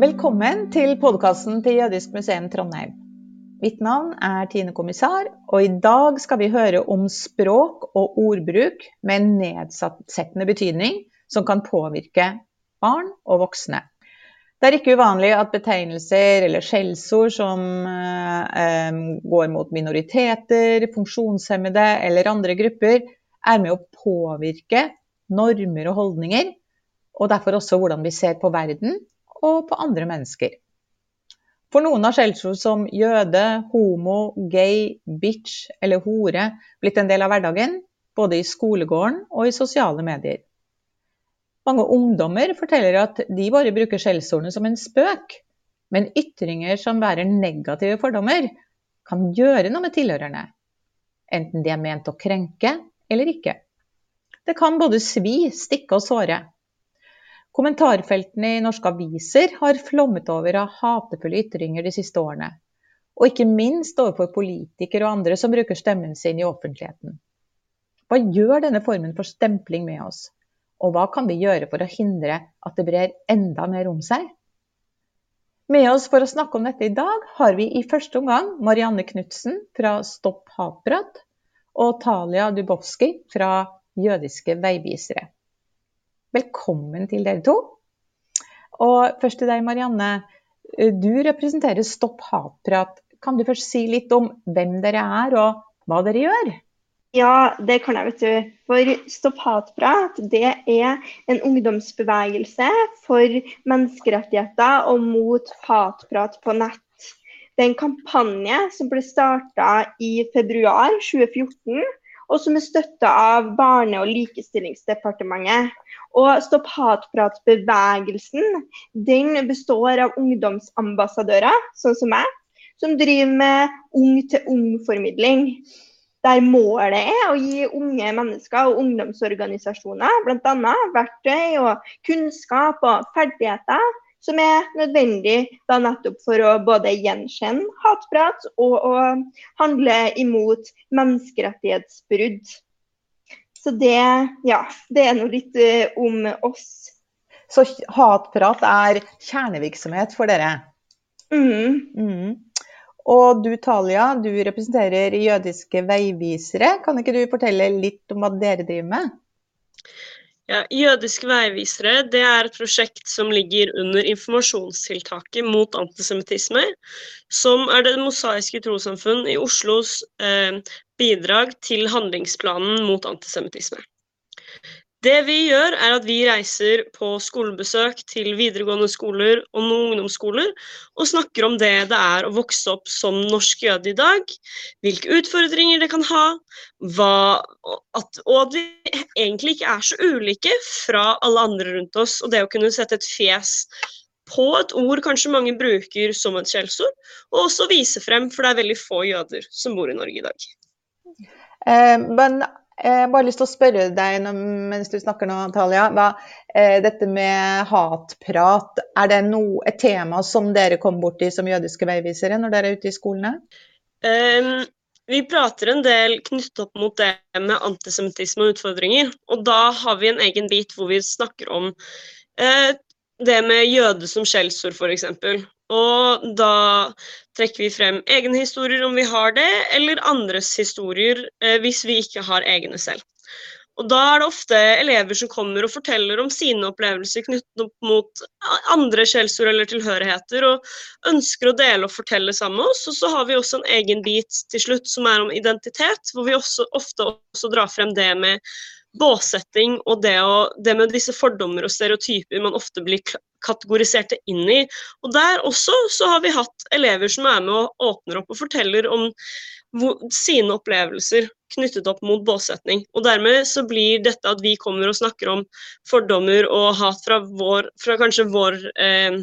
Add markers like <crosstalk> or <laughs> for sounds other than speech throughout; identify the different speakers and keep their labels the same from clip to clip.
Speaker 1: Velkommen til podkasten til Jødisk museum Trondheim. Mitt navn er Tine Kommissar, og i dag skal vi høre om språk og ordbruk med nedsettende betydning som kan påvirke barn og voksne. Det er ikke uvanlig at betegnelser eller skjellsord som eh, går mot minoriteter, funksjonshemmede eller andre grupper, er med å påvirke normer og holdninger, og derfor også hvordan vi ser på verden og på andre mennesker. For noen har skjellsord som jøde, homo, gay, bitch eller hore blitt en del av hverdagen, både i skolegården og i sosiale medier. Mange ungdommer forteller at de bare bruker skjellsordene som en spøk, men ytringer som bærer negative fordommer, kan gjøre noe med tilhørerne, enten de er ment å krenke eller ikke. Det kan både svi, stikke og såre. Kommentarfeltene i norske aviser har flommet over av hatefulle ytringer de siste årene. Og ikke minst overfor politikere og andre som bruker stemmen sin i offentligheten. Hva gjør denne formen for stempling med oss? Og hva kan vi gjøre for å hindre at det brer enda mer om seg? Med oss for å snakke om dette i dag har vi i første omgang Marianne Knutsen fra Stopp hatprat og Talia Dubowski fra Jødiske veivisere. Velkommen til dere to. Og først til deg, Marianne. Du representerer Stopp hatprat. Kan du først si litt om hvem dere er, og hva dere gjør?
Speaker 2: Ja, det kan jeg, vet du. For Stopp hatprat det er en ungdomsbevegelse for menneskerettigheter og mot hatprat på nett. Det er en kampanje som ble starta i februar 2014, og som er støtta av Barne- og likestillingsdepartementet. Og Stopp hatprat-bevegelsen den består av ungdomsambassadører, sånn som meg, som driver med ung-til-ung-formidling. Der målet er å gi unge mennesker og ungdomsorganisasjoner bl.a. verktøy og kunnskap og ferdigheter som er nødvendig da nettopp for å både gjenkjenne hatprat og å handle imot menneskerettighetsbrudd. Så det, ja, det er noe litt uh, om oss.
Speaker 1: Så hatprat er kjernevirksomhet for dere?
Speaker 2: Mm.
Speaker 1: Mm. Og du Talia, du representerer Jødiske veivisere. Kan ikke du fortelle litt om hva dere driver med?
Speaker 3: Ja, Jødiske veivisere det er et prosjekt som ligger under informasjonstiltaket mot antisemittisme, som er Det mosaiske trossamfunn i Oslos eh, bidrag til handlingsplanen mot antisemittisme. Det vi gjør, er at vi reiser på skolebesøk til videregående skoler og noen ungdomsskoler og snakker om det det er å vokse opp som norsk jøde i dag, hvilke utfordringer det kan ha, hva, at, og at vi egentlig ikke er så ulike fra alle andre rundt oss. Og det å kunne sette et fjes på et ord kanskje mange bruker som et skjellsord, og også vise frem, for det er veldig få jøder som bor i Norge i dag.
Speaker 1: Eh, men jeg har bare lyst til å spørre deg mens du snakker nå, Talia. Hva, eh, dette med hatprat, er det no, et tema som dere kom borti som jødiske veivisere når dere er ute i skolene?
Speaker 3: Um, vi prater en del knyttet opp mot det med antisemittisme og utfordringer. Og da har vi en egen bit hvor vi snakker om uh, det med jøde som skjellsord, f.eks. Og da trekker vi frem egne historier om vi har det, eller andres historier eh, hvis vi ikke har egne selv. Og Da er det ofte elever som kommer og forteller om sine opplevelser knyttet opp mot andre skjellsord eller tilhørigheter, og ønsker å dele og fortelle sammen med oss. Og så har vi også en egen bit til slutt som er om identitet, hvor vi også, ofte også drar frem det med båsetting og det, å, det, med disse fordommer og stereotyper man ofte blir kategoriserte inn i. Og Der også så har vi hatt elever som er med og åpner opp og forteller om sine opplevelser knyttet opp mot båsetning. Og Dermed så blir dette at vi kommer og snakker om fordommer og hat fra, vår, fra kanskje vår eh,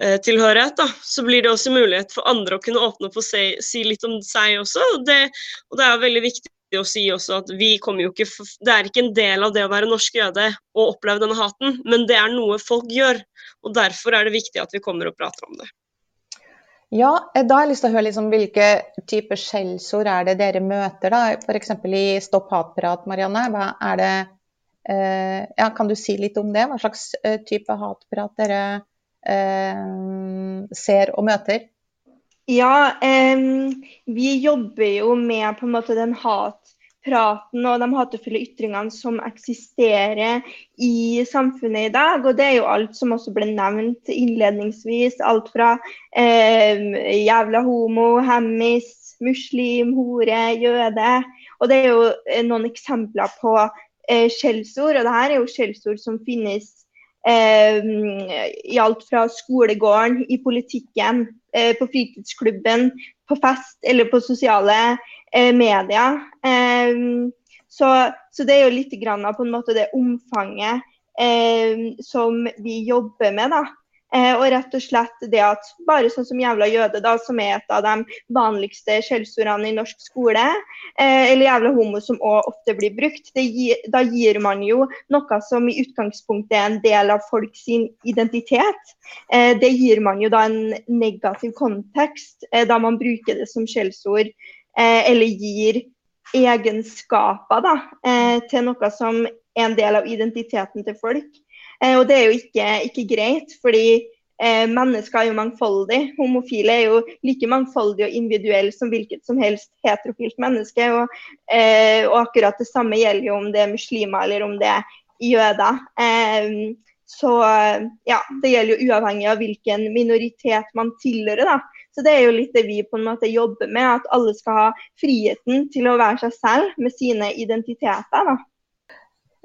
Speaker 3: eh tilhørighet, da, så blir det også mulighet for andre å kunne åpne opp og si, si litt om seg også. Og det, og det er veldig viktig å si også at vi kommer jo ikke Det er ikke en del av det å være norsk jøde å oppleve denne haten, men det er noe folk gjør. Og derfor er det viktig at vi kommer og prater om det.
Speaker 1: Ja, eh, da har jeg lyst til å høre liksom, hvilke typer skjellsord er det dere møter, da? F.eks. i Stopp hatprat, Marianne. Hva er det eh, ja, Kan du si litt om det? Hva slags eh, type hatprat dere eh, ser og møter?
Speaker 2: Ja, eh, vi jobber jo med på en måte den hatpraten og de hatefulle ytringene som eksisterer i samfunnet i dag. Og det er jo alt som også ble nevnt innledningsvis. Alt fra eh, jævla homo, hemmis, muslim, hore, jøde. Og det er jo eh, noen eksempler på eh, skjellsord. Og det her er jo skjellsord som finnes i alt fra skolegården, i politikken, eh, på fritidsklubben, på fest eller på sosiale eh, medier. Eh, så, så, det er jo litt grann av på en måte det omfanget som vi jobber med. da. Eh, og rett og slett det at bare sånn som jævla jøde, da, som er et av de vanligste skjellsordene i norsk skole, eh, eller jævla homo, som òg ofte blir brukt, gir, da gir man jo noe som i utgangspunktet er en del av folks identitet. Eh, det gir man jo da en negativ kontekst, eh, da man bruker det som skjellsord, eh, eller gir egenskaper da, eh, til noe som er en del av identiteten til folk. Eh, og det er jo ikke, ikke greit, fordi eh, mennesker er jo mangfoldige. Homofile er jo like mangfoldige og individuelle som hvilket som helst heterofilt menneske. Og, eh, og, akkurat det samme gjelder jo om det er muslimer eller om det er jøder. Så ja, det gjelder jo uavhengig av hvilken minoritet man tilhører. da. Så det er jo litt det vi på en måte jobber med, at alle skal ha friheten til å være seg selv med sine identiteter. da.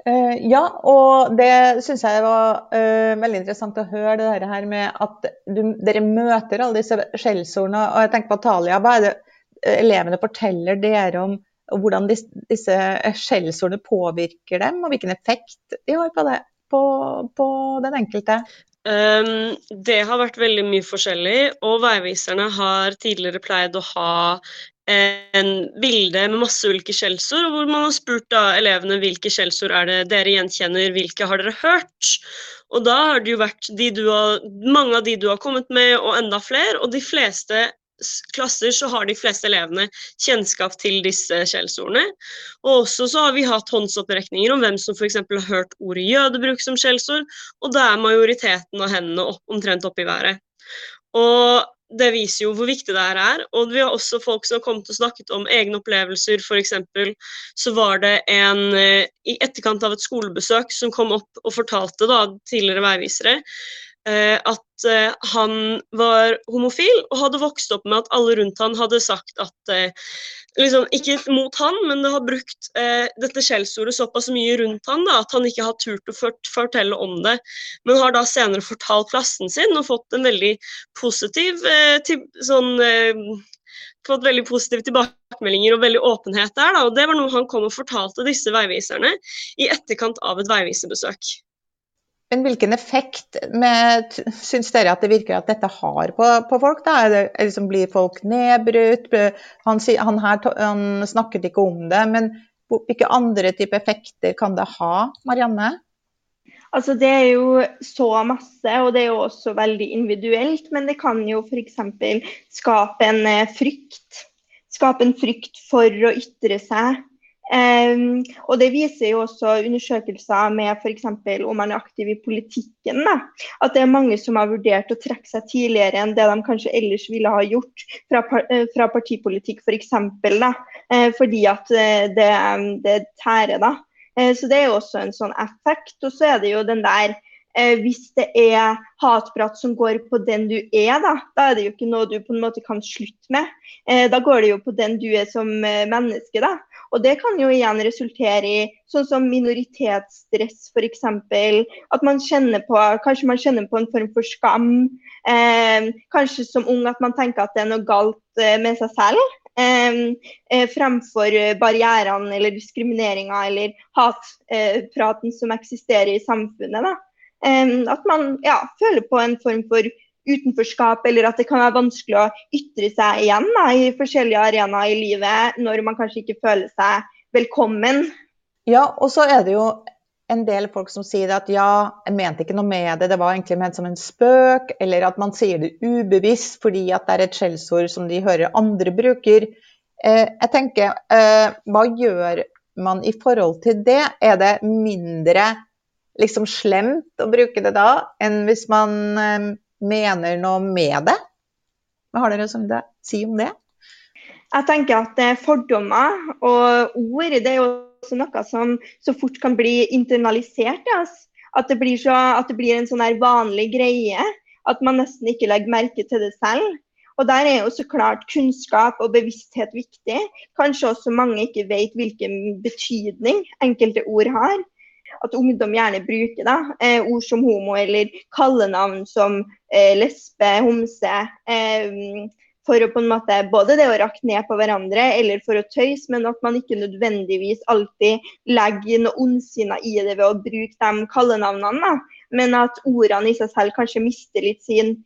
Speaker 1: Uh, ja, og det syns jeg var uh, veldig interessant å høre det her med at du, dere møter alle disse skjellsordene. Og jeg tenker på Talia, hva er det eh, elevene forteller dere om hvordan disse, disse skjellsordene påvirker dem, og hvilken effekt de har på, det, på, på den enkelte?
Speaker 3: Um, det har vært veldig mye forskjellig, og veiviserne har tidligere pleid å ha en bilde med masse ulike skjellsord, hvor man har spurt da elevene hvilke skjellsord er det dere gjenkjenner, hvilke har dere hørt? Og da har det jo vært de har, mange av de du har kommet med, og enda flere. Og de fleste klasser så har de fleste elevene kjennskap til disse skjellsordene. Og også så har vi hatt håndsopprekninger om hvem som f.eks. har hørt ordet jødebruk som skjellsord, og da er majoriteten av hendene opp, omtrent oppe i været. Og det viser jo hvor viktig det her er. Og vi har også folk som har kommet og snakket om egne opplevelser. F.eks. så var det en eh, i etterkant av et skolebesøk som kom opp og fortalte da, tidligere veivisere at eh, han var homofil og hadde vokst opp med at alle rundt han hadde sagt at liksom, Ikke mot han, men det har brukt eh, dette skjellsordet såpass mye rundt han da, at han ikke har turt å fortelle om det. Men har da senere fortalt klassen sin og fått en veldig positiv eh, sånn, eh, fått veldig positive tilbakemeldinger og veldig åpenhet der. Da. og Det var noe han kom og fortalte disse veiviserne i etterkant av et veiviserbesøk.
Speaker 1: Men hvilken effekt syns dere at det virker at dette har på, på folk? da? Det, liksom, blir folk nedbrutt? Han, han, her, han, snakket ikke om det, men hvilke andre type effekter kan det ha, Marianne?
Speaker 2: Altså Det er jo så masse, og det er jo også veldig individuelt. Men det kan jo f.eks. skape en eh, frykt. Skape en frykt for å ytre seg Um, og Det viser jo også undersøkelser med f.eks. om man er aktiv i politikken. Da. At det er mange som har vurdert å trekke seg tidligere enn det de kanskje ellers ville ha gjort fra, eh, fra partipolitikk f.eks. For uh, fordi at eh, det, det tærer. da. Uh, så Det er jo også en sånn effekt. Og så er det jo den der uh, hvis det er hatprat som går på den du er, da, da er det jo ikke noe du på en måte kan slutte med. Da går det jo på den du er som menneske. da. Og det kan jo igjen resultere i sånn som minoritetsstress f.eks. At man kjenner på kanskje man kjenner på en form for skam. Eh, kanskje som ung at man tenker at det er noe galt eh, med seg selv. Eh, fremfor barrierene eller diskrimineringa eller hatpraten som eksisterer i samfunnet. da. At man ja, føler på en form for utenforskap, eller at det kan være vanskelig å ytre seg igjen da, i forskjellige arenaer i livet når man kanskje ikke føler seg velkommen.
Speaker 1: Ja, og så er det jo en del folk som sier at ja, jeg mente ikke noe med det, det var egentlig ment som en spøk, eller at man sier det ubevisst fordi at det er et skjellsord som de hører andre bruker. Eh, jeg tenker, eh, hva gjør man i forhold til det? Er det mindre liksom slemt å bruke det da, enn hvis man eh, mener noe med det. Hva har dere å si om det?
Speaker 2: Jeg tenker at eh, fordommer og ord det er jo også noe som så fort kan bli internalisert. Altså. At, det blir så, at det blir en sånn vanlig greie. At man nesten ikke legger merke til det selv. Og Der er jo så klart kunnskap og bevissthet viktig. Kanskje også mange ikke vet hvilken betydning enkelte ord har. At ungdom gjerne bruker da, eh, ord som homo eller kallenavn som eh, lesbe, homse. Eh, for å på en måte både det å rakke ned på hverandre eller for å tøyse, men at man ikke nødvendigvis alltid legger noe ondsinna i det ved å bruke de kallenavnene. Men at ordene i seg selv kanskje mister litt sin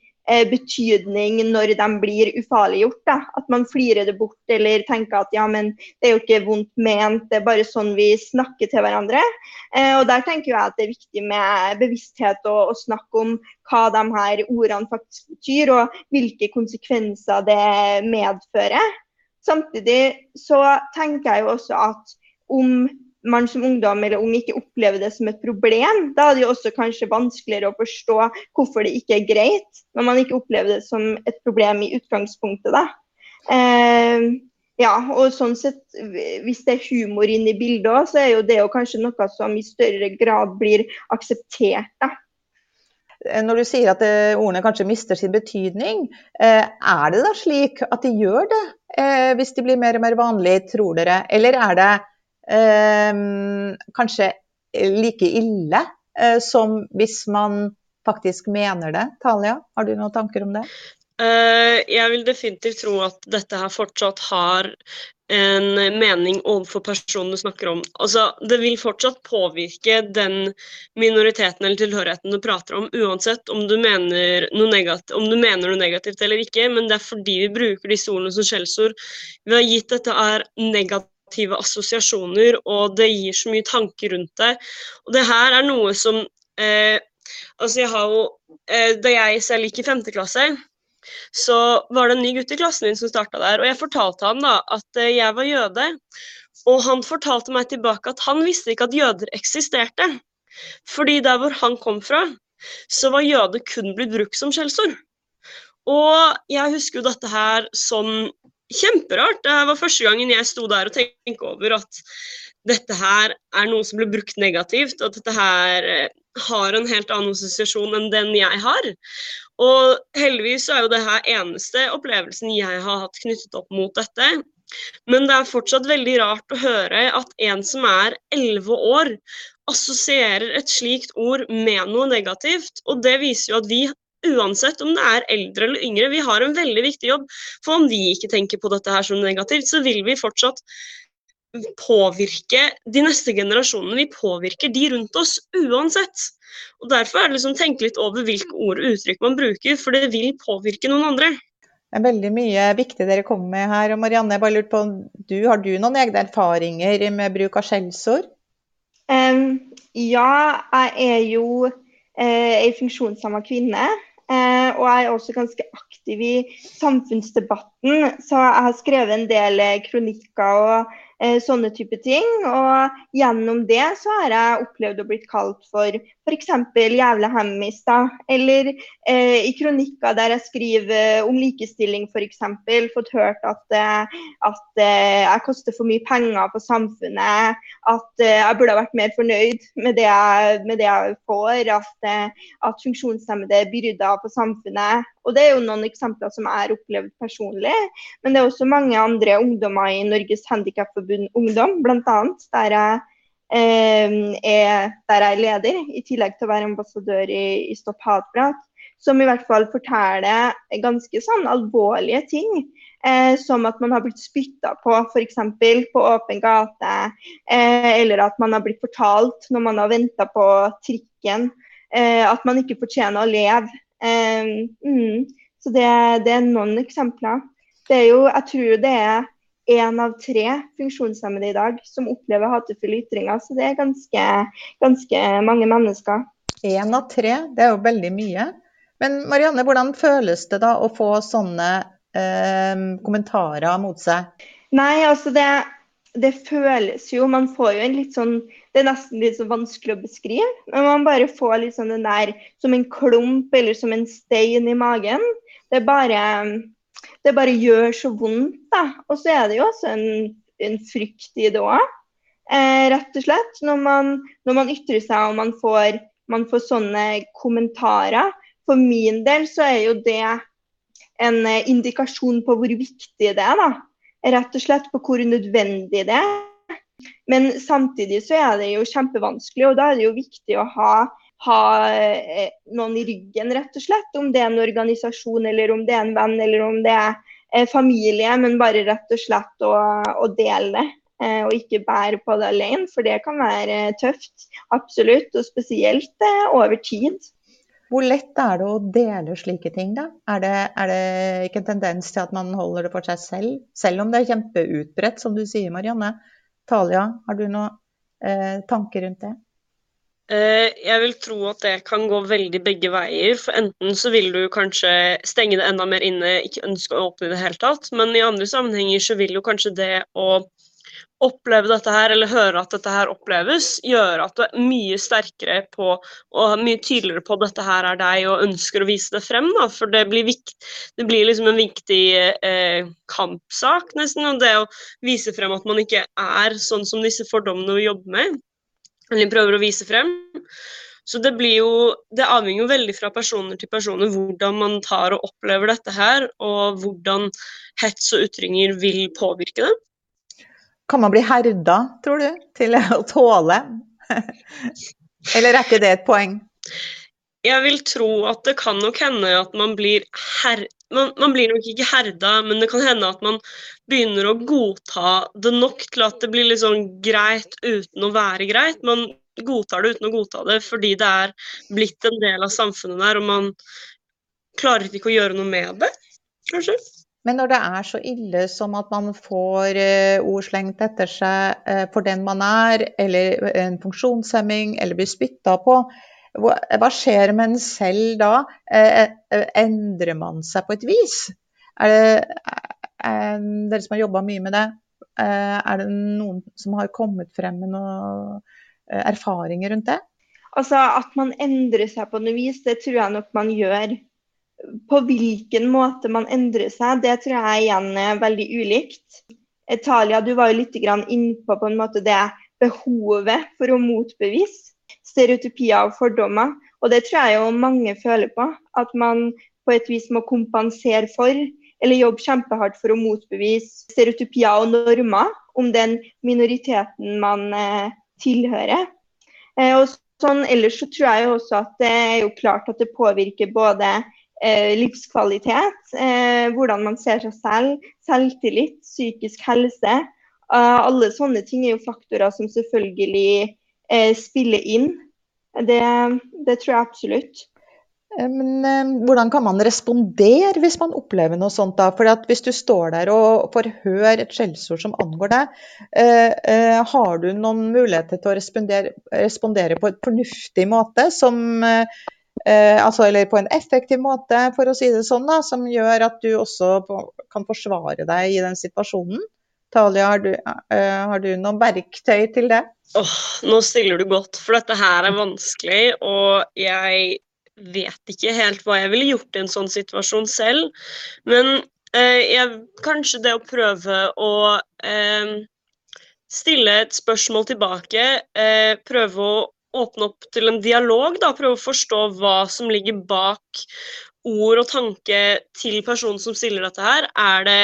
Speaker 2: betydning når de blir ufarliggjort. Da. At man flirer det bort eller tenker at ja, men det er jo ikke vondt ment, det er bare sånn vi snakker til hverandre. Eh, og Der tenker jeg at det er viktig med bevissthet og, og snakke om hva de her ordene faktisk betyr, og hvilke konsekvenser det medfører. Samtidig så tenker jeg jo også at om man som ungdom eller ung ikke opplever det som et problem, da er det jo også kanskje vanskeligere å forstå hvorfor det ikke er greit, når man ikke opplever det som et problem i utgangspunktet. da. Eh, ja, og sånn sett, Hvis det er humor inne i bildet òg, så er jo det jo kanskje noe som i større grad blir akseptert. da.
Speaker 1: Når du sier at eh, ordene kanskje mister sin betydning, eh, er det da slik at de gjør det eh, hvis de blir mer og mer vanlige, tror dere? Eller er det kanskje like ille eh, som hvis man faktisk mener det. Talia, har du noen tanker om det?
Speaker 3: Uh, jeg vil definitivt tro at dette her fortsatt har en mening overfor personen du snakker om. Altså, det vil fortsatt påvirke den minoriteten eller tilhørigheten du prater om, uansett om du mener noe negativt, om du mener noe negativt eller ikke, men det er fordi vi bruker disse ordene som skjellsord. Vi har gitt dette er negativt negative assosiasjoner, og det gir så mye tanker rundt det. Og det her er noe som eh, Altså, jeg har jo eh, Da jeg selv gikk i femte klasse, så var det en ny gutt i klassen min som starta der. Og jeg fortalte han da at eh, jeg var jøde. Og han fortalte meg tilbake at han visste ikke at jøder eksisterte. Fordi der hvor han kom fra, så var jøde kun blitt brukt som skjellsord. Og jeg husker jo dette her som kjemperart. Det var første gangen jeg sto der og tenkte over at dette her er noe som blir brukt negativt, og at dette her eh, har en helt annen assosiasjon enn den jeg har. Og heldigvis er jo det her eneste opplevelsen jeg har hatt knyttet opp mot dette. Men det er fortsatt veldig rart å høre at en som er elleve år, assosierer et slikt ord med noe negativt. Og det viser jo at vi uansett om det er eldre eller yngre. Vi har en veldig viktig jobb. For om vi ikke tenker på dette her som negativt, så vil vi fortsatt påvirke de neste generasjonene. Vi påvirker de rundt oss uansett. Og Derfor er det liksom tenke litt over hvilke ord og uttrykk man bruker, for det vil påvirke noen andre.
Speaker 1: Det er veldig mye viktig dere kommer med her. og Marianne, jeg bare lurt på, du, Har du noen egne erfaringer med bruk av skjellsord?
Speaker 2: Um, ja, jeg er jo eh, ei funksjonshemma kvinne. Eh, og jeg er også ganske aktiv i samfunnsdebatten, så jeg har skrevet en del eh, kronikker og eh, sånne type ting. Og gjennom det så har jeg opplevd å bli kalt for f.eks. jævla hemmis, da. Eller eh, i kronikker der jeg skriver om likestilling f.eks. Fått hørt at, eh, at eh, jeg koster for mye penger på samfunnet. At eh, jeg burde ha vært mer fornøyd med det jeg, med det jeg får. At, eh, at funksjonshemmede er byrder på samfunnet. Og Det er jo noen eksempler som jeg har opplevd personlig. Men det er også mange andre ungdommer i Norges Handikapforbund Ungdom, bl.a. Der, eh, er, der jeg er leder, i tillegg til å være ambassadør i, i Stopp hatprat. Som i hvert fall forteller ganske sånn alvorlige ting. Eh, som at man har blitt spytta på f.eks. på åpen gate. Eh, eller at man har blitt fortalt når man har venta på trikken eh, at man ikke fortjener å leve. Mm, så det, det, er noen eksempler. Det er jo, jeg tror det er én av tre funksjonshemmede i dag som opplever hatefulle ytringer. Så det er ganske, ganske mange mennesker.
Speaker 1: Én av tre, det er jo veldig mye. Men Marianne, hvordan føles det da å få sånne eh, kommentarer mot seg?
Speaker 2: Nei, altså det det føles jo Man får jo en litt sånn Det er nesten litt så vanskelig å beskrive, men man bare får litt sånn den der som en klump eller som en stein i magen. Det bare Det bare gjør så vondt, da. Og så er det jo også en, en frykt i det òg. Eh, rett og slett. Når man, når man ytrer seg og man får, man får sånne kommentarer. For min del så er jo det en eh, indikasjon på hvor viktig det er. da rett og slett på hvor nødvendig det er. Men samtidig så er det jo kjempevanskelig, og da er det jo viktig å ha, ha eh, noen i ryggen, rett og slett. Om det er en organisasjon, eller om det er en venn, eller om det er eh, familie. Men bare rett og slett å, å dele det, eh, og ikke bære på det alene. For det kan være tøft, absolutt. Og spesielt over tid.
Speaker 1: Hvor lett er det å dele slike ting, da? Er det, er det, ikke en tendens til at man holder det for seg selv, selv om det er kjempeutbredt, som du sier, Marianne? Talia, har du noen eh, tanker rundt det?
Speaker 3: Eh, jeg vil tro at det kan gå veldig begge veier. for Enten så vil du kanskje stenge det enda mer inne, ikke ønske å åpne i det hele tatt. Men i andre sammenhenger så vil jo kanskje det å oppleve dette her, eller høre at dette her oppleves, gjøre at du er mye sterkere på og mye tydeligere på at dette her er deg, og ønsker å vise det frem. Da. For det blir, vikt, det blir liksom en viktig eh, kampsak, nesten. Og det å vise frem at man ikke er sånn som disse fordommene vi jobber med, eller prøver å vise frem. Så det blir jo Det avhenger jo veldig fra personer til personer hvordan man tar og opplever dette her, og hvordan hets og ytringer vil påvirke det.
Speaker 1: Kan man bli herda, tror du, til å tåle? Eller er ikke det et poeng?
Speaker 3: Jeg vil tro at det kan nok hende at man blir her... Man, man, blir nok ikke herda, men det kan hende at man begynner å godta det nok til at det blir litt sånn greit uten å være greit. Man godtar det uten å godta det fordi det er blitt en del av samfunnet der, og man klarer ikke å gjøre noe med det, kanskje.
Speaker 1: Men når det er så ille som at man får eh, ord slengt etter seg eh, for den man er, eller en funksjonshemming, eller blir spytta på, hva skjer med en selv da? Eh, endrer man seg på et vis? Er det, er dere som har jobba mye med det, er det noen som har kommet frem med noen erfaringer rundt det?
Speaker 2: Altså At man endrer seg på noe vis, det tror jeg nok man gjør på hvilken måte man endrer seg, det tror jeg igjen er veldig ulikt. Italia, du var jo litt innpå på en måte det behovet for å motbevise stereotypier og fordommer. Og det tror jeg jo mange føler på. At man på et vis må kompensere for, eller jobbe kjempehardt for å motbevise stereotypier og normer om den minoriteten man eh, tilhører. Eh, og sånn, ellers så tror jeg jo også at det er jo klart at det påvirker både livskvalitet, eh, hvordan man ser seg selv, selvtillit, psykisk helse. Uh, alle sånne ting er jo faktorer som selvfølgelig eh, spiller inn. Det, det, tror jeg absolutt.
Speaker 1: Eh, men eh, hvordan kan man respondere hvis man opplever noe sånt? da? For Hvis du står der og får høre et skjellsord som angår deg, eh, har du noen muligheter til å respondere, respondere på et fornuftig måte som Eh, altså, eller på en effektiv måte, for å si det sånn, da, som gjør at du også på, kan forsvare deg i den situasjonen. Talia, har du, eh, har du noen verktøy til det?
Speaker 3: Oh, nå stiller du godt, for dette her er vanskelig. Og jeg vet ikke helt hva jeg ville gjort i en sånn situasjon selv. Men eh, jeg, kanskje det å prøve å eh, stille et spørsmål tilbake, eh, prøve å åpne opp til en dialog, da, prøve å forstå hva som ligger bak ord og tanke til personen som stiller dette her. Er det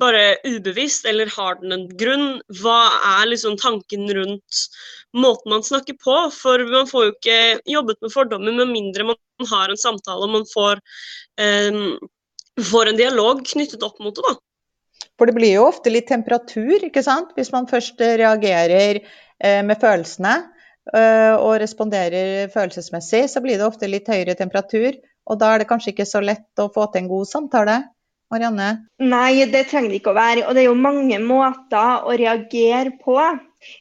Speaker 3: bare ubevisst, eller har den en grunn? Hva er liksom tanken rundt måten man snakker på? For man får jo ikke jobbet med fordommer med mindre man har en samtale og man får, um, får en dialog knyttet opp mot det. da.
Speaker 1: For det blir jo ofte litt temperatur, ikke sant? Hvis man først reagerer eh, med følelsene. Eh, og responderer følelsesmessig, så blir det ofte litt høyere temperatur. Og da er det kanskje ikke så lett å få til en god samtale. Marianne?
Speaker 2: Nei, det trenger det ikke å være. Og det er jo mange måter å reagere på.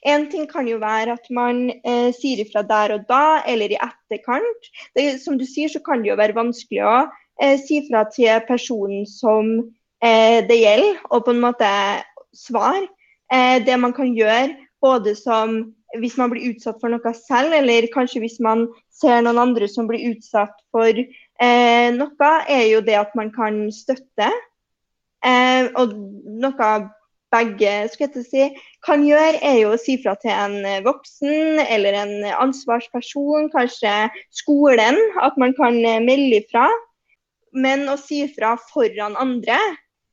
Speaker 2: En ting kan jo være at man eh, sier ifra der og da, eller i etterkant. Det, som du sier, så kan det jo være vanskelig å eh, si fra til personen som eh, det gjelder, og på en måte svare. eh, det man kan gjøre både som hvis man blir utsatt for noe selv, eller kanskje hvis man ser noen andre som blir utsatt for eh, noe, er jo det at man kan støtte. Eh, og noe begge si, kan gjøre, er jo å si fra til en voksen eller en ansvarsperson, kanskje skolen, at man kan melde ifra. Men å si fra foran andre,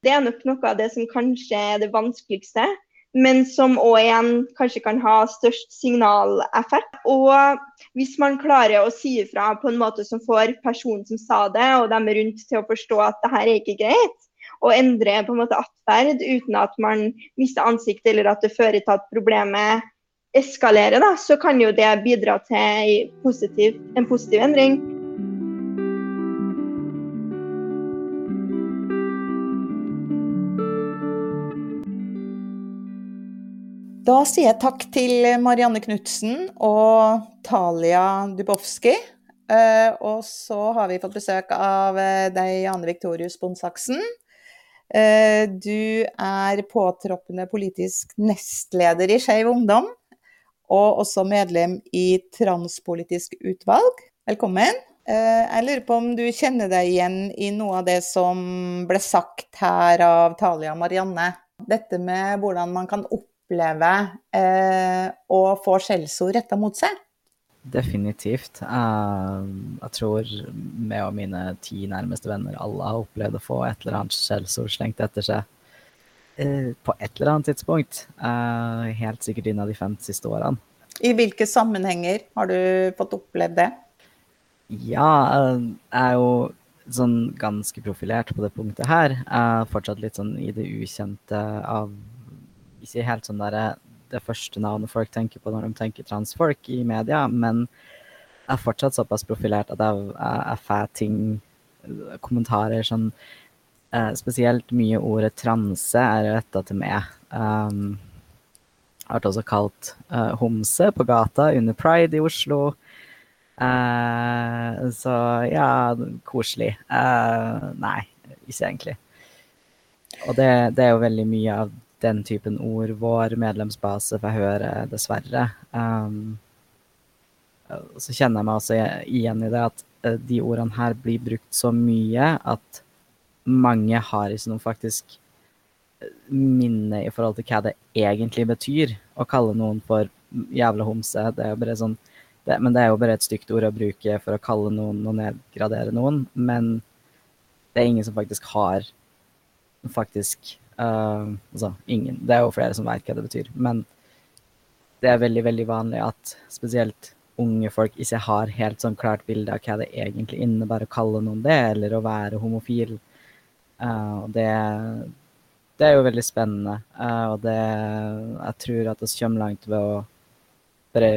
Speaker 2: det er nok noe av det som kanskje er det vanskeligste men som òg igjen kanskje kan ha størst signaleffekt. Og hvis man klarer å si ifra på en måte som får personen som sa det, og dem rundt til å forstå at det her er ikke greit, og endre på en måte atferd uten at man mister ansiktet eller at det fører til at problemet eskalerer, da, så kan jo det bidra til positiv, en positiv endring.
Speaker 1: Da sier jeg takk til Marianne Knutsen og Talia Dubowski. Uh, og så har vi fått besøk av uh, deg, Anne Victorius Bondsaksen. Du er påtroppende politisk nestleder i Skeiv Ungdom, og også medlem i Transpolitisk utvalg. Velkommen. Jeg lurer på om du kjenner deg igjen i noe av det som ble sagt her av Talia og Marianne. Dette med hvordan man kan opp oppleve eh, å få skjellsord retta mot seg?
Speaker 4: Definitivt. Uh, jeg tror meg og mine ti nærmeste venner alle har opplevd å få et eller annet skjellsord slengt etter seg uh, på et eller annet tidspunkt. Helt sikkert innen de fem siste årene.
Speaker 1: I hvilke sammenhenger har du fått opplevd det?
Speaker 4: Ja, jeg er jo sånn ganske profilert på det punktet her. Jeg er fortsatt litt sånn i det ukjente av ikke helt sånn der, det første navnet folk tenker på når de tenker transfolk i media, men jeg er fortsatt såpass profilert at jeg, jeg får ting, kommentarer sånn eh, Spesielt mye ordet transe er retta til meg. Um, jeg ble også kalt uh, homse på gata under pride i Oslo. Uh, så ja, koselig. Uh, nei, ikke egentlig. Og det, det, er jo veldig mye av den typen ord vår medlemsbase får høre, dessverre. Um, så kjenner jeg meg også igjen i det at uh, de ordene her blir brukt så mye at mange har ikke noe faktisk eh, minne i forhold til hva det egentlig betyr å kalle noen for jævla homse. Det er jo bare sånn, det, men det er jo bare et stygt ord å bruke for å kalle noen og nedgradere noen. Men det er ingen som faktisk har faktisk Uh, altså ingen. Det er jo flere som vet hva det betyr. Men det er veldig, veldig vanlig at spesielt unge folk ikke har helt sånn klart bilde av hva det egentlig innebærer å kalle noen det, eller å være homofil. Uh, og det, det er jo veldig spennende. Uh, og det Jeg tror at vi kommer langt ved å bare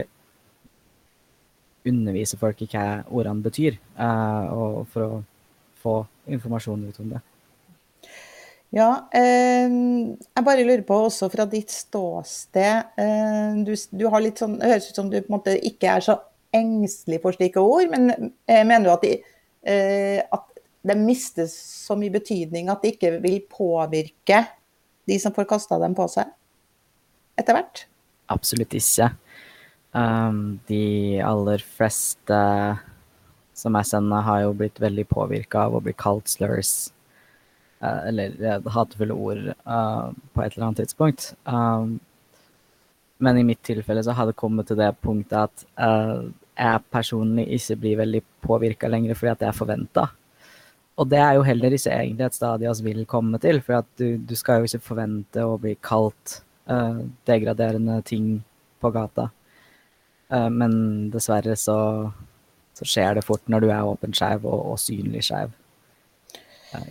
Speaker 4: undervise folk i hva ordene betyr, og for å få informasjon ut om det.
Speaker 1: Ja, eh, jeg bare lurer på også fra ditt ståsted eh, du, du, har litt sånn, Det høres ut som du på en måte ikke er så engstelig for slike ord, men eh, mener du at, de, eh, at det mistes så mye betydning at det ikke vil påvirke de som får kasta dem på seg etter hvert?
Speaker 4: Absolutt ikke. Um, de aller fleste som jeg sender, har jo blitt veldig påvirka av å bli kalt slurs eller hatefulle ord uh, på et eller annet tidspunkt. Um, men i mitt tilfelle så har det kommet til det punktet at uh, jeg personlig ikke blir veldig påvirka lenger fordi at det er forventa. Og det er jo heller ikke egentlig et stadie vi vil komme til, for at du, du, skal jo ikke forvente å bli kalt uh, degraderende ting på gata. men dessverre så, så, skjer det fort når du er åpen skeiv og, og synlig skeiv.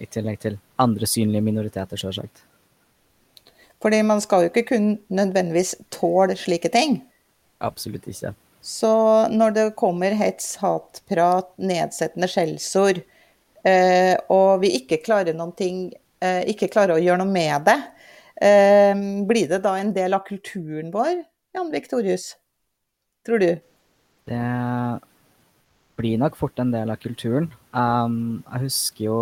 Speaker 4: I tillegg til andre synlige minoriteter, sjølsagt.
Speaker 1: Fordi man skal jo ikke kun nødvendigvis tåle slike ting.
Speaker 4: Absolutt ikke.
Speaker 1: Så når det kommer hets, hatprat, nedsettende skjellsord, eh, og vi ikke klarer noen ting, eh, ikke klarer å gjøre noe med det, eh, blir det da en del av kulturen vår, Jan Viktorius? Tror du?
Speaker 4: Det blir nok fort en del av kulturen. Um, jeg husker jo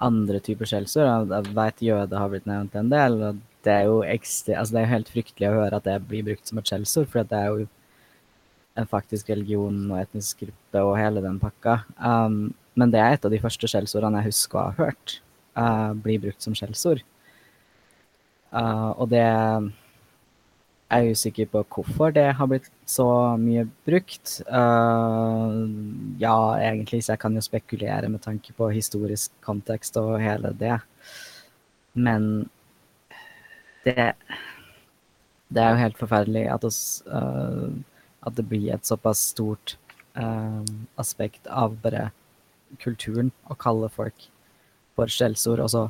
Speaker 4: andre typer skjellsord. Jeg vet jøde har blitt nevnt en del. og det er jo ekstra, altså det er helt fryktelig å høre at det blir brukt som et skjellsord, for det er jo en faktisk religion og etnisk gruppe og hele den pakka. Um, men det er et av de første skjellsordene jeg husker å ha hørt uh, bli brukt som skjellsord. Uh, og det er jeg usikker på hvorfor det har blitt så mye brukt. Uh, ja, egentlig, så jeg kan jo spekulere med tanke på historisk kontekst og hele det. Men det Det er jo helt forferdelig at, oss, uh, at det blir et såpass stort uh, aspekt av bare kulturen å kalle folk for skjellsord, og så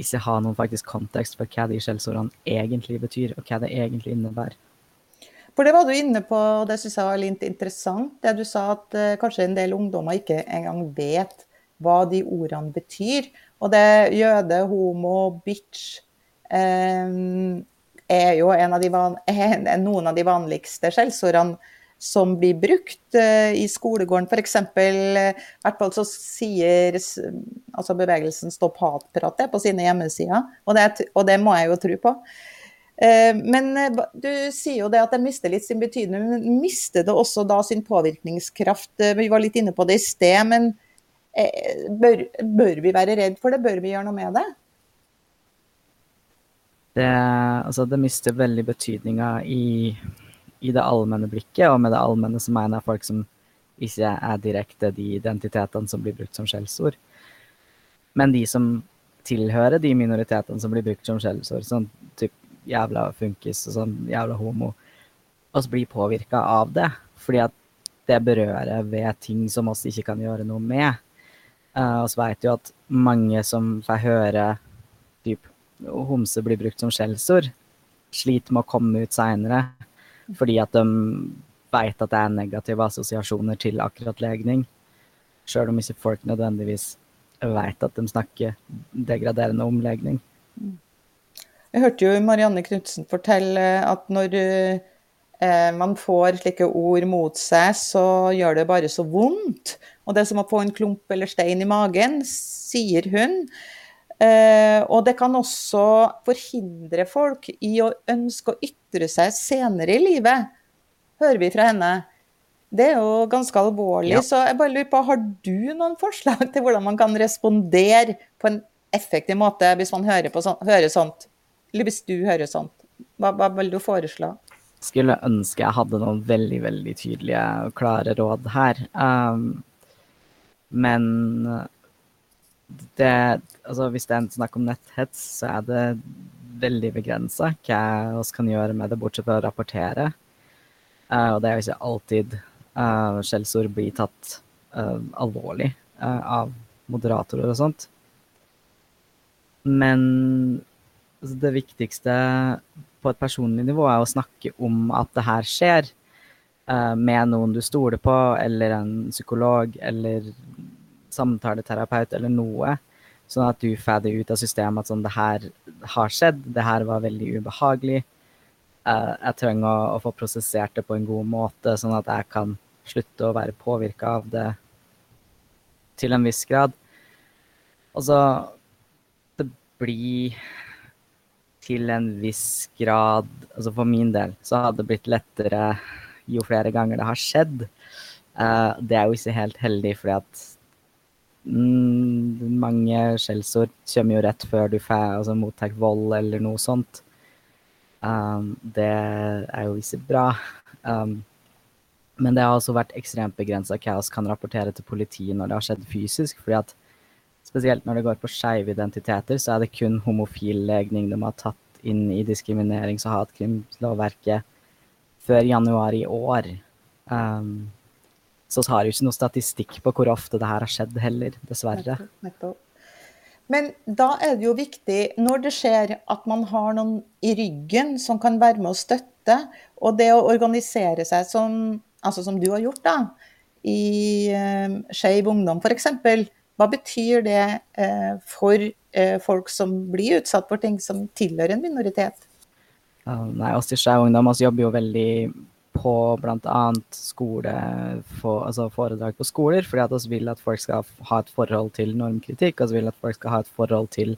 Speaker 4: ikke ha noen faktisk kontekst for hva de skjellsordene egentlig betyr, og hva det egentlig innebærer.
Speaker 1: For det var du inne på, og det syns jeg var litt interessant. Det du sa at uh, kanskje en del ungdommer ikke engang vet hva de ordene betyr. Og det jøde, homo, bitch um, er jo av van, <laughs> noen av de vanligste skjellsordene som blir brukt eh, i skolegården. F.eks. Eh, hvert fall så sier altså bevegelsen Stopp hatprat på sine hjemmesider, og det, og det, må jeg jo tro på. Eh, men du sier jo det at det mister litt sin betydning, men mister det også da sin påvirkningskraft? Vi var litt inne på det i sted, men bør, bør, vi være redd for det? Bør vi gjøre noe med det?
Speaker 4: Det, altså, det mister veldig betydninga i, i, det allmenne blikket, og med det allmenne så mener jeg folk som ikke er direkte de identitetene som blir brukt som skjellsord. Men de som tilhører de minoritetene som blir brukt som skjellsord, sånn typ jævla funkis og sånn jævla homo, og så blir påvirka av det. Fordi at det berører ved ting som oss ikke kan gjøre noe med. Uh, og så vet jo at mange som får høre typ, homse blir brukt som skjellsord, sliter med å komme ut seinere fordi at de vet at det er negative assosiasjoner til akkurat legning. Sjøl om ikke folk nødvendigvis vet at de snakker degraderende om legning.
Speaker 1: Jeg hørte jo Marianne Knutsen fortelle at når eh, man får slike ord mot seg, så gjør det bare så vondt. Og det er som å få en klump eller stein i magen, sier hun. Eh, og det kan også forhindre folk i å ønske å ytre seg senere i livet, hører vi fra henne. Det er jo ganske alvorlig. Ja. Så jeg bare lurer på, har du noen forslag til hvordan man kan respondere på en effektiv måte hvis man hører, sånt, hører sånt? Eller hvis du hører sånt. Hva, hva vil du foreslå?
Speaker 4: Skulle ønske jeg hadde noen veldig, veldig tydelige og klare råd her. Um, men det, altså hvis det er en snakk om netthets, så er det veldig begrensa hva vi kan gjøre med det, bortsett fra å rapportere. Uh, og det er jo ikke alltid uh, skjellsord blir tatt uh, alvorlig av moderatorer og sånt. Men altså, det viktigste på et personlig nivå er å snakke om at det her skjer. Med noen du stoler på, eller en psykolog eller samtaleterapeut eller noe. Sånn at du får det ut av systemet at sånn, det her har skjedd, det her var veldig ubehagelig. Uh, jeg trenger å, å, få prosessert det på en god måte, sånn at jeg kan slutte å være påvirka av det til en viss grad. Og så Det blir til en viss grad Altså for min del så hadde det blitt lettere jo flere ganger det har skjedd. Uh, det er jo ikke helt heldig, fordi at mm, mange skjellsord kommer jo rett før du får altså, mottar vold eller noe sånt. Um, det er jo ikke bra. Um, men det har også vært ekstremt begrensa hva vi kan rapportere til politiet når det har skjedd fysisk. fordi at Spesielt når det går på skeive identiteter, så er det kun homofil legning de har tatt inn i diskriminerings- og hatkrimlovverket før januar i år. Um, så vi har jo ikke noe statistikk på hvor ofte det her har skjedd heller, dessverre.
Speaker 1: Men da er det jo viktig, når det skjer, at man har noen i ryggen som kan være med å støtte. Og det å organisere seg som, altså som du har gjort da, i eh, Skeiv Ungdom f.eks. Hva betyr det eh, for eh, folk som blir utsatt for ting som tilhører en minoritet?
Speaker 4: nei, oss i Skeiv Ungdom oss jobber jo veldig på bl.a. skole, for, altså foredrag på skoler, fordi at vi vil at folk skal ha et forhold til normkritikk, og vi vil at folk skal ha et forhold til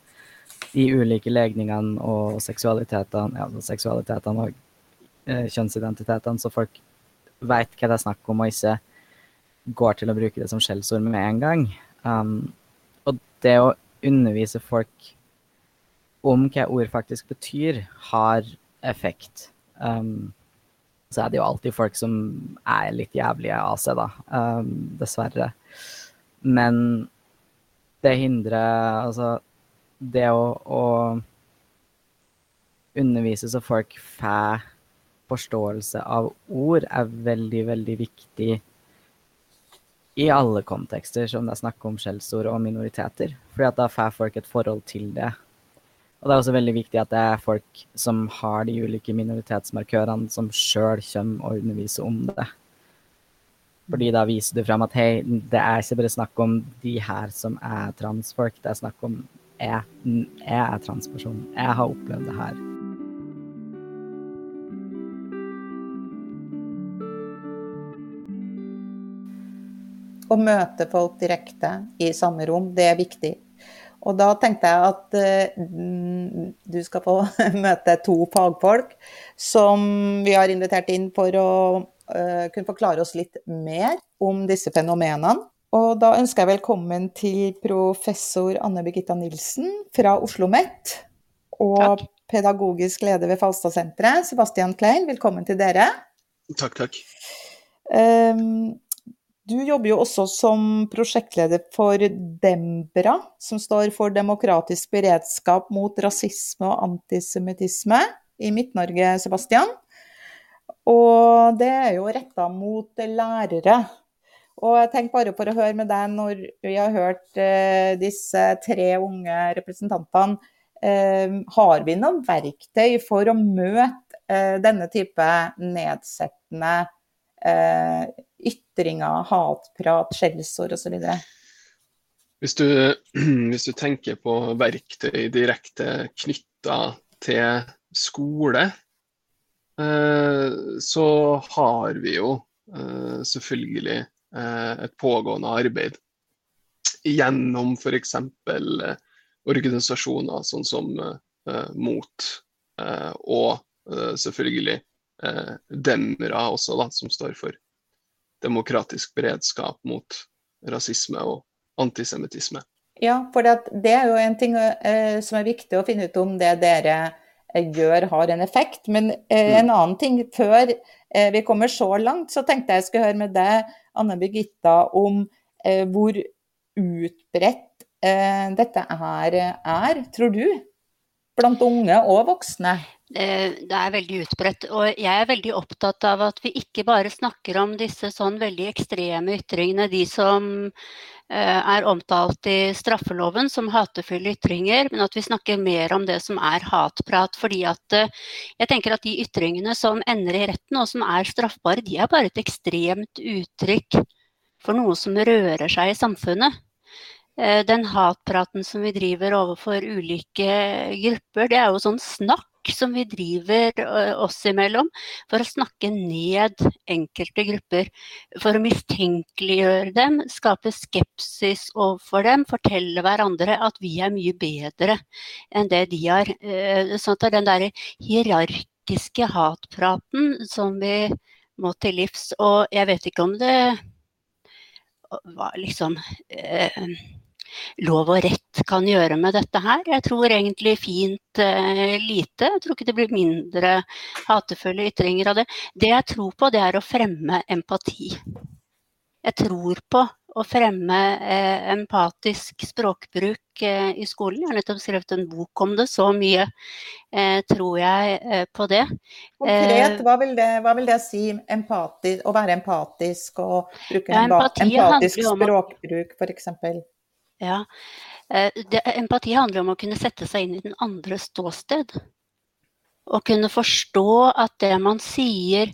Speaker 4: de ulike legningene og seksualitetene, ja, altså seksualitetene og eh, kjønnsidentitetene, så folk veit hva det er snakk om, og ikke går til å bruke det som skjellsord med en gang. Um, og det å undervise folk om hva ord faktisk betyr, har effekt. Um, så er det jo alltid folk som er litt jævlige av seg, da. Um, dessverre. Men det hindrer Altså, det å, å undervise så folk får forståelse av ord, er veldig, veldig viktig i alle kontekster, som det er snakk om skjellsord og minoriteter. Fordi at da får folk et forhold til det. Og det er også veldig viktig at det er folk som har de ulike minoritetsmarkørene, som sjøl kommer og underviser om det. Fordi da viser du frem at hei, det er ikke bare snakk om de her som er transfolk, det er snakk om jeg, jeg er transperson. Jeg har opplevd det her.
Speaker 1: Å møte folk direkte i samme rom, det er viktig. Og da tenkte jeg at uh, du skal få <laughs> møte to fagfolk som vi har invitert inn for å uh, kunne forklare oss litt mer om disse fenomenene. Og da ønsker jeg velkommen til professor Anne Birgitta Nilsen fra Oslo OsloMet. Og takk. pedagogisk leder ved Falstadsenteret, Sebastian Klein. Velkommen til dere.
Speaker 5: Takk, takk.
Speaker 1: Um, du jobber jo også som prosjektleder for Dembra, som står for Demokratisk beredskap mot rasisme og antisemittisme i Midt-Norge, Sebastian. Og det er jo retta mot lærere. Og jeg tenker bare for å høre med deg, når vi har hørt eh, disse tre unge representantene, eh, har vi noen verktøy for å møte eh, denne type nedsettende eh, ytringer, hatprat, skjellsord osv.
Speaker 5: Hvis, <clears throat> hvis du tenker på verktøy direkte knytta til skole, eh, så har vi jo eh, selvfølgelig eh, et pågående arbeid gjennom f.eks. organisasjoner sånn som MOT, og selvfølgelig Demra også, da, som står for demokratisk beredskap mot rasisme og antisemittisme.
Speaker 1: Ja, for det er jo en ting eh, som er viktig å finne ut om det dere eh, gjør har en effekt. Men eh, en mm. annen ting, før eh, vi kommer så langt, så tenkte jeg jeg skulle høre med deg, Anne Birgitta, om eh, hvor utbredt eh, dette her er, tror du? Blant unge og voksne?
Speaker 6: Eh, det er veldig utbredt. Og jeg er veldig opptatt av at vi ikke bare snakker om disse sånn veldig ekstreme ytringene, de som eh, er omtalt i straffeloven som hatefulle ytringer, men at vi snakker mer om det som er hatprat. Fordi at eh, jeg tenker at de ytringene som ender i retten og som er straffbare, de er bare et ekstremt uttrykk for noe som rører seg i samfunnet den hatpraten som vi driver overfor ulike grupper, det er jo sånn snakk som vi driver oss imellom for å snakke ned enkelte grupper. For å mistenkeliggjøre dem, skape skepsis overfor dem, fortelle hverandre at vi er mye bedre enn det de er. Sånn at den der hierarkiske hatpraten som vi må til livs. Og jeg vet ikke om det var liksom eh, lov og rett kan gjøre med dette her. Jeg tror egentlig fint eh, lite. Jeg tror ikke det blir mindre hatefulle ytringer av det. Det jeg tror på, det er å fremme empati. Jeg tror på å fremme eh, empatisk språkbruk eh, i skolen. Jeg har nettopp skrevet en bok om det, så mye eh, tror jeg eh, på det.
Speaker 1: Konkret, hva vil det, hva vil det si, empati, å være empatisk og bruke ja, empatisk språkbruk f.eks.?
Speaker 6: Ja. Eh, det, empati handler om å kunne sette seg inn i den andres ståsted. Og kunne forstå at det man sier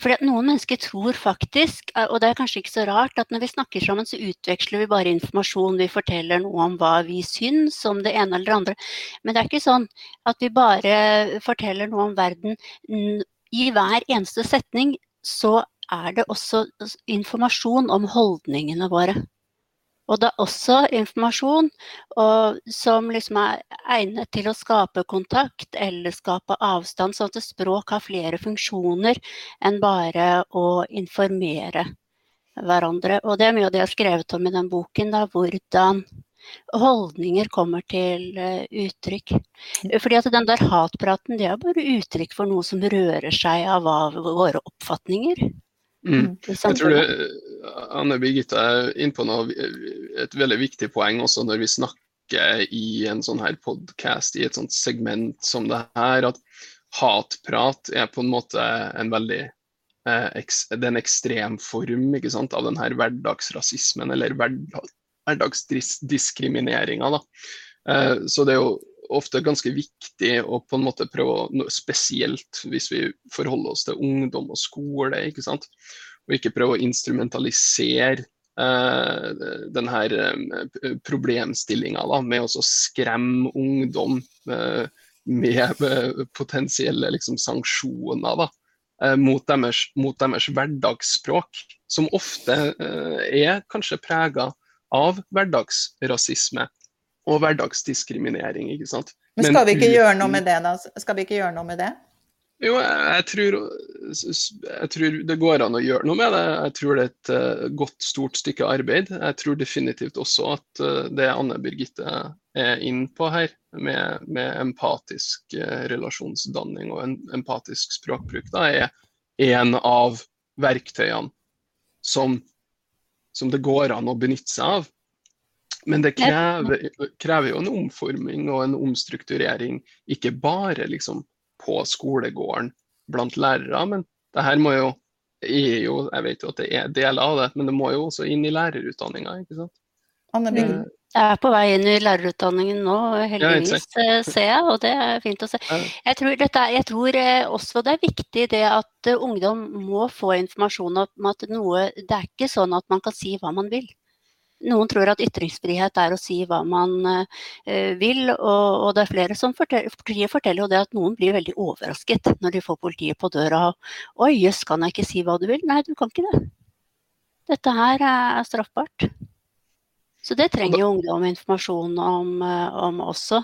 Speaker 6: For noen mennesker tror faktisk, eh, og det er kanskje ikke så rart, at når vi snakker sammen, så utveksler vi bare informasjon. Vi forteller noe om hva vi syns om det ene eller det andre. Men det er ikke sånn at vi bare forteller noe om verden. I hver eneste setning så er det også informasjon om holdningene våre. Og det er også informasjon og, som liksom er egnet til å skape kontakt eller skape avstand, sånn at språk har flere funksjoner enn bare å informere hverandre. Og det er mye av det jeg har skrevet om i den boken, da, hvordan holdninger kommer til uh, uttrykk. Fordi at den der hatpraten, det er bare uttrykk for noe som rører seg av, av våre oppfatninger.
Speaker 5: Mm. mm. Jeg tror det, Anne Birgitte er inne på noe, et veldig viktig poeng også når vi snakker i en sånn her podkast, i et sånt segment som det her, at hatprat er på en måte en veldig eh, det er en ekstrem form ikke sant, av den her hverdagsrasismen, eller hverdag, hverdagsdiskrimineringa. Eh, så det er jo ofte ganske viktig å på en måte prøve, spesielt hvis vi forholder oss til ungdom og skole, ikke sant? Og ikke prøve å instrumentalisere eh, denne eh, problemstillinga med å skremme ungdom eh, med eh, potensielle liksom, sanksjoner da, eh, mot, deres, mot, deres, hverdagsspråk, som ofte er kanskje prega av hverdagsrasisme og hverdagsdiskriminering.
Speaker 1: Men skal vi ikke gjøre noe med det, da? Skal vi ikke gjøre noe med det?
Speaker 5: Jo, jeg tror, jeg tror, det går an å gjøre noe med det. Jeg tror det er et uh, godt, stort stykke arbeid. Jeg tror definitivt også at uh, det Anne Birgitte er inne på her, med, med empatisk uh, relasjonsdanning og en empatisk språkbruk, da, er en av verktøyene som, som det går an å benytte seg av. Men det krever, krever, jo en omforming og en omstrukturering, ikke bare liksom på skolegården blant lærere. Men det her må jo, jo Jeg vet jo at det er deler av det, men det må jo også inn i lærerutdanninga, ikke sant.
Speaker 6: Anne mm. Jeg er på vei inn i lærerutdanningen nå, heldigvis, ja, ser jeg, og det er fint å se. Jeg tror, dette, jeg tror, eh, også det er viktig det at eh, ungdom må få informasjon om at noe Det er ikke sånn at man kan si hva man vil. Noen tror at ytringsfrihet er å si hva man uh, vil, og, og, det er flere som forteller, politiet forteller jo det at noen blir veldig overrasket når de får politiet på døra. Oi, jøss, kan jeg ikke si hva du vil? Nei, du kan ikke det. Dette her er straffbart. Så det trenger jo ungdom informasjon om, eh, om, også.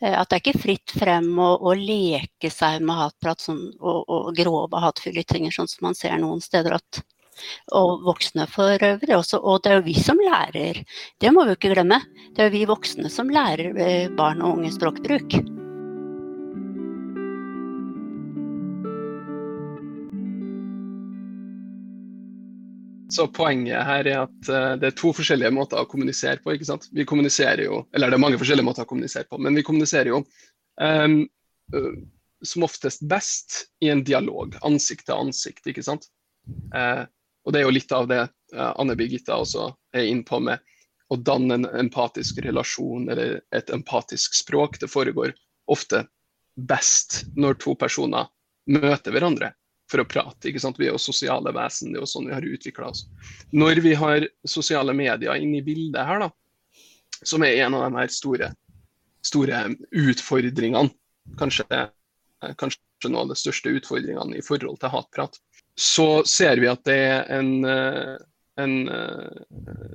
Speaker 6: Eh, at det er ikke fritt frem å, å leke seg med hatprat sånn, og, og, grove hatefulle ytringer, sånn som man ser noen steder at og voksne for øvrig også. Og det er jo vi som lærer, det må vi ikke glemme. Det er jo vi voksne som lærer eh, barn og unge språkbruk.
Speaker 5: Så poenget her er at uh, det er to forskjellige måter å kommunisere på. ikke sant? Vi kommuniserer jo, eller det er mange forskjellige måter å kommunisere på, men vi kommuniserer jo um, som oftest best i en dialog, ansikt til ansikt. ikke sant? Uh, og Det er jo litt av det uh, Anne Birgitta også er inne på med å danne en empatisk relasjon eller et empatisk språk. Det foregår ofte best når to personer møter hverandre for å prate. ikke sant? Vi er jo sosiale vesen, det er jo sånn vi har utvikla oss. Når vi har sosiale medier inne i bildet her, da, som er en av de her store, store utfordringene, kanskje, kanskje noen av de største utfordringene i forhold til hatprat, så ser vi at det er en, eh, en uh,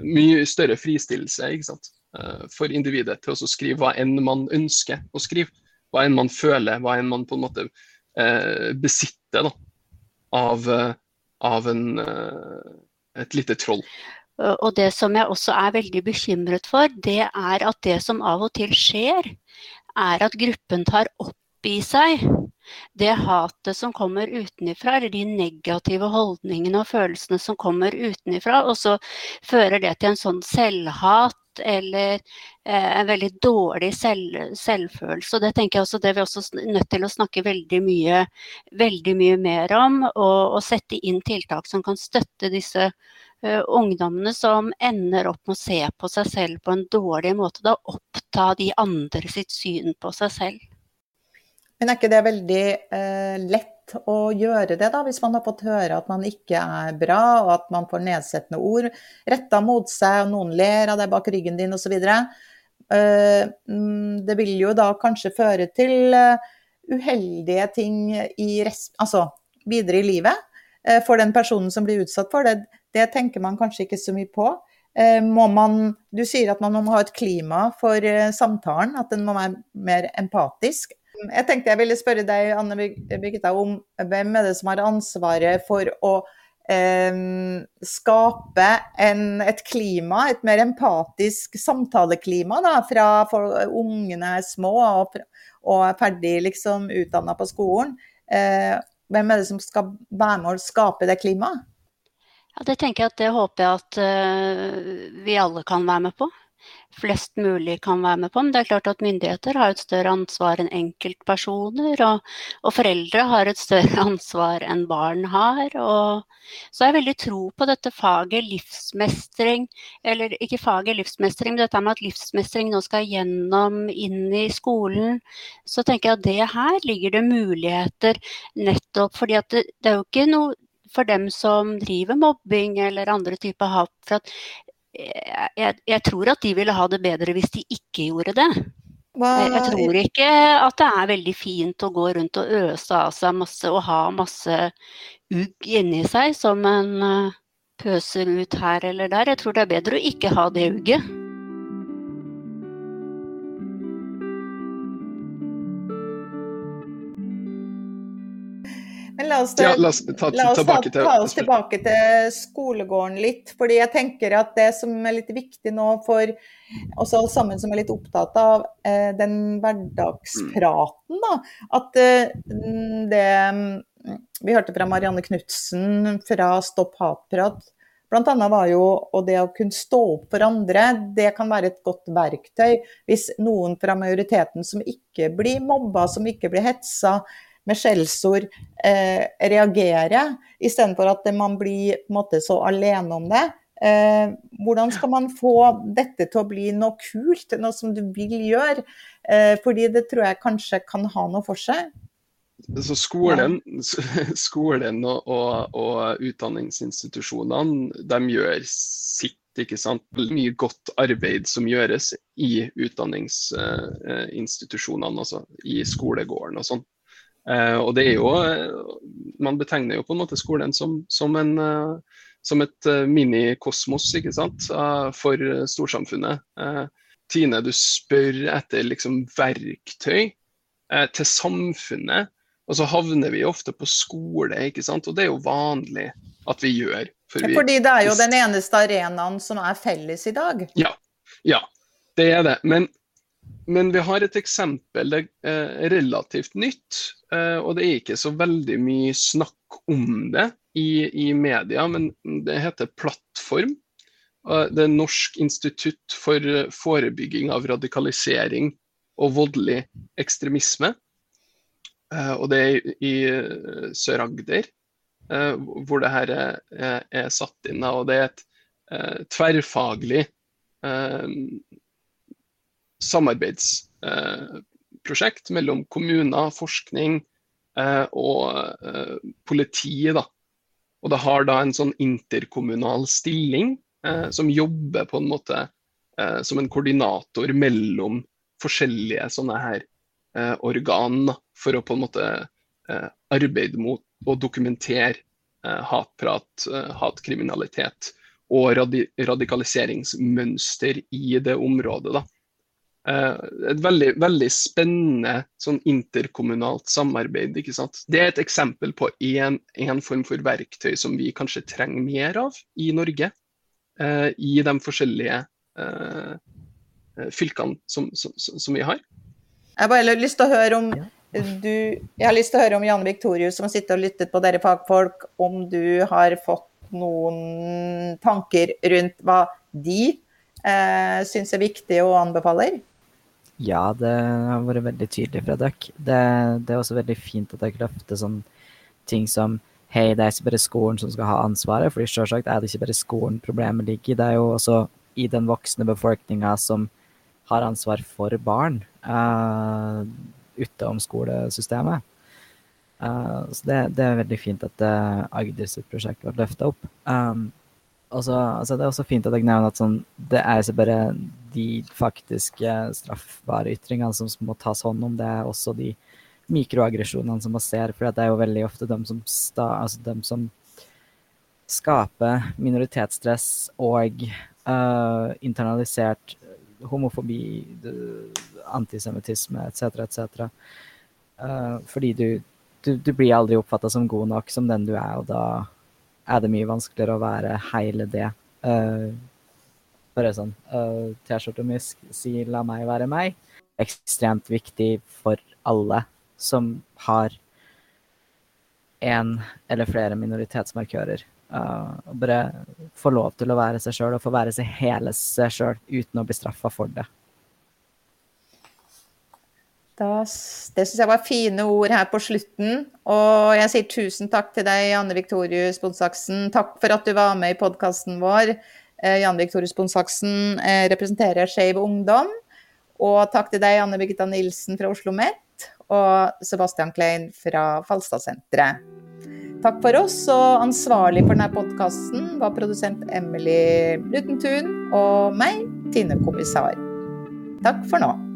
Speaker 5: mye større fristillelse uh, for individet til å skrive hva enn man ønsker å skrive. Hva enn man føler, hva enn man på en måte besitter da, av, av en, et lite troll.
Speaker 6: Og det som jeg også er veldig bekymret for, det er at det som av og til skjer, er at gruppen tar opp i seg det hatet som kommer utenifra, eller de negative holdningene og følelsene som kommer utenifra, og så fører det til en sånn selvhat eller eh, en veldig dårlig selv, selvfølelse. Og det tenker jeg også, det er vi også nødt til å snakke veldig mye, veldig mye mer om, og, og, sette inn tiltak som kan støtte disse eh, ungdommene som ender opp med å se på seg selv på en dårlig måte. Da oppta de andre sitt syn på seg selv.
Speaker 1: Men er ikke det veldig eh, lett å gjøre det, da, hvis man har fått høre at man ikke er bra, og at man får nedsettende ord retta mot seg, og noen ler av deg bak ryggen din osv. Eh, mm, det vil jo da kanskje føre til eh, uheldige ting i rest, altså videre i livet eh, for den personen som blir utsatt for det. Det tenker man kanskje ikke så mye på. Eh, må man, du sier at man må ha et klima for eh, samtalen, at den må være mer empatisk. Jeg tenkte jeg ville spørre deg, Anne Birgitta, om hvem er det som har ansvaret for å eh, skape en, et klima, et mer empatisk samtaleklima, da, fra ungene er små og, og er ferdig liksom utdanna på skolen. Eh, hvem er det som skal være med å skape det klimaet?
Speaker 6: Ja, det tenker jeg at det håper jeg at uh, vi alle kan være med på. Flest mulig kan være med på. Men det er klart at myndigheter har et større ansvar enn enkeltpersoner. Og, og foreldre har et større <laughs> ansvar enn barn har. Og, så har jeg veldig tro på dette faget livsmestring. Eller ikke faget livsmestring, men dette med at livsmestring nå skal gjennom inn i skolen. Så tenker jeg at det her ligger det muligheter nettopp fordi at det, det er jo ikke noe for dem som driver mobbing eller andre typer hat. For jeg, jeg, tror at de ville ha det bedre hvis de ikke gjorde det. Jeg, jeg, tror ikke at det er veldig fint å gå rundt og øse av seg masse og ha masse ugg inni seg som en eh, pøser ut her eller der. Jeg tror det er bedre å ikke ha det ugget.
Speaker 1: Men la oss, ja, la oss, ta, la oss ta, ta, oss tilbake til skolegården litt. fordi jeg tenker at det som er litt viktig nå for oss alle sammen som er litt opptatt av eh, den hverdagspraten, da, at eh, det Vi hørte fra Marianne Knutsen fra Stopp hatprat. Blant annet var jo og det å kunne stå opp for andre, det kan være et godt verktøy hvis noen fra majoriteten som ikke blir mobba, som ikke blir hetsa, med skjellsord eh, reagere, istedenfor at man blir måte så alene om det. Eh, hvordan skal man få dette til å bli noe kult, noe som du vil gjøre? Eh, fordi det tror jeg kanskje kan ha noe for seg.
Speaker 5: Så skolen, <laughs> skolen og, og, og, utdanningsinstitusjonene de gjør sitt. ikke sant? Mye godt arbeid som gjøres i utdanningsinstitusjonene, altså i skolegården og sånn. Uh, og det er jo eh, Man betegner jo på en måte skolen som, som, en, uh, som et minikosmos ikke sant? for storsamfunnet. Tine, du spør etter liksom verktøy til samfunnet, og så havner vi ofte på skole, ikke sant? og det er jo vanlig at vi gjør.
Speaker 1: For vi, Fordi det er jo den eneste arenaen som er felles i dag?
Speaker 5: Ja, ja det er det. Men men vi har et eksempel, det er relativt nytt. Eh, og det er ikke så veldig mye snakk om det i, i media, men det heter Plattform. Det er Norsk institutt for forebygging av radikalisering og voldelig ekstremisme. Eh, og det er i Sør-Agder eh, hvor det her er, er, satt inn. Og det er et tverrfaglig samarbeidsprosjekt mellom kommuner, forskning eh, og eh, politiet. Da. Og det har da en sånn interkommunal stilling eh, som jobber på en måte som en koordinator mellom forskjellige sånne her organ for å på en måte arbeide mot og dokumentere hatprat, hatkriminalitet og radikaliseringsmønster i det området. da. Eh, et veldig, veldig spennende sånn interkommunalt samarbeid. ikke sant? Det er et eksempel på én form for verktøy som vi kanskje trenger mer av i Norge. Eh, I de forskjellige eh, fylkene som, som, som, vi har.
Speaker 1: Jeg har bare lyst til å høre om du Jeg har lyst til å høre om Janne Victorius som sitter og lyttet på dere fagfolk, om du har fått noen tanker rundt hva de eh, syns er viktig og anbefaler?
Speaker 4: Ja, det har vært veldig tydelig fra dere. Det, det, er også veldig fint at dere løfter sånn ting som hei, det er ikke bare skolen som skal ha ansvaret, fordi selvsagt er det ikke bare skolen problemet ligger i. Det er jo også i den voksne befolkninga som har ansvar for barn uh, utenom skolesystemet. Uh, så det, det, er veldig fint at uh, Agders sitt prosjekt ble løfta opp. Um, også, altså det er også fint at jeg nevner at sånn, det er ikke bare de faktiske straffbare ytringene som må tas hånd om, det er også de mikroaggresjonene som man ser. For det er jo veldig ofte dem som, sta, altså dem som skaper minoritetsstress og uh, internalisert homofobi, antisemittisme etc., etc. Uh, fordi du, du, du, blir aldri oppfatta som god nok som den du er, og da er det mye vanskeligere å være hele det. Uh, bare sånn uh, T-skjorta mi sier 'la meg være meg'. Ekstremt viktig for alle som har en eller flere minoritetsmarkører. Uh, bare få lov til å være seg sjøl og få være seg hele seg sjøl uten å bli straffa for det.
Speaker 1: Da, det syns jeg var fine ord her på slutten. Og jeg sier tusen takk til deg, Anne Victorius Bondsaksen. Takk for at du var med i podkasten vår. Eh, Janne Viktorius Bonsaksen eh, representerer Skeiv Ungdom. Og takk til deg, Anne Birgitta Nilsen fra Oslo OsloMet. Og Sebastian Klein fra Falstadsenteret. Takk for oss, og ansvarlig for denne podkasten var produsent Emily Lutentun og meg, Tine Kommissar. Takk for nå.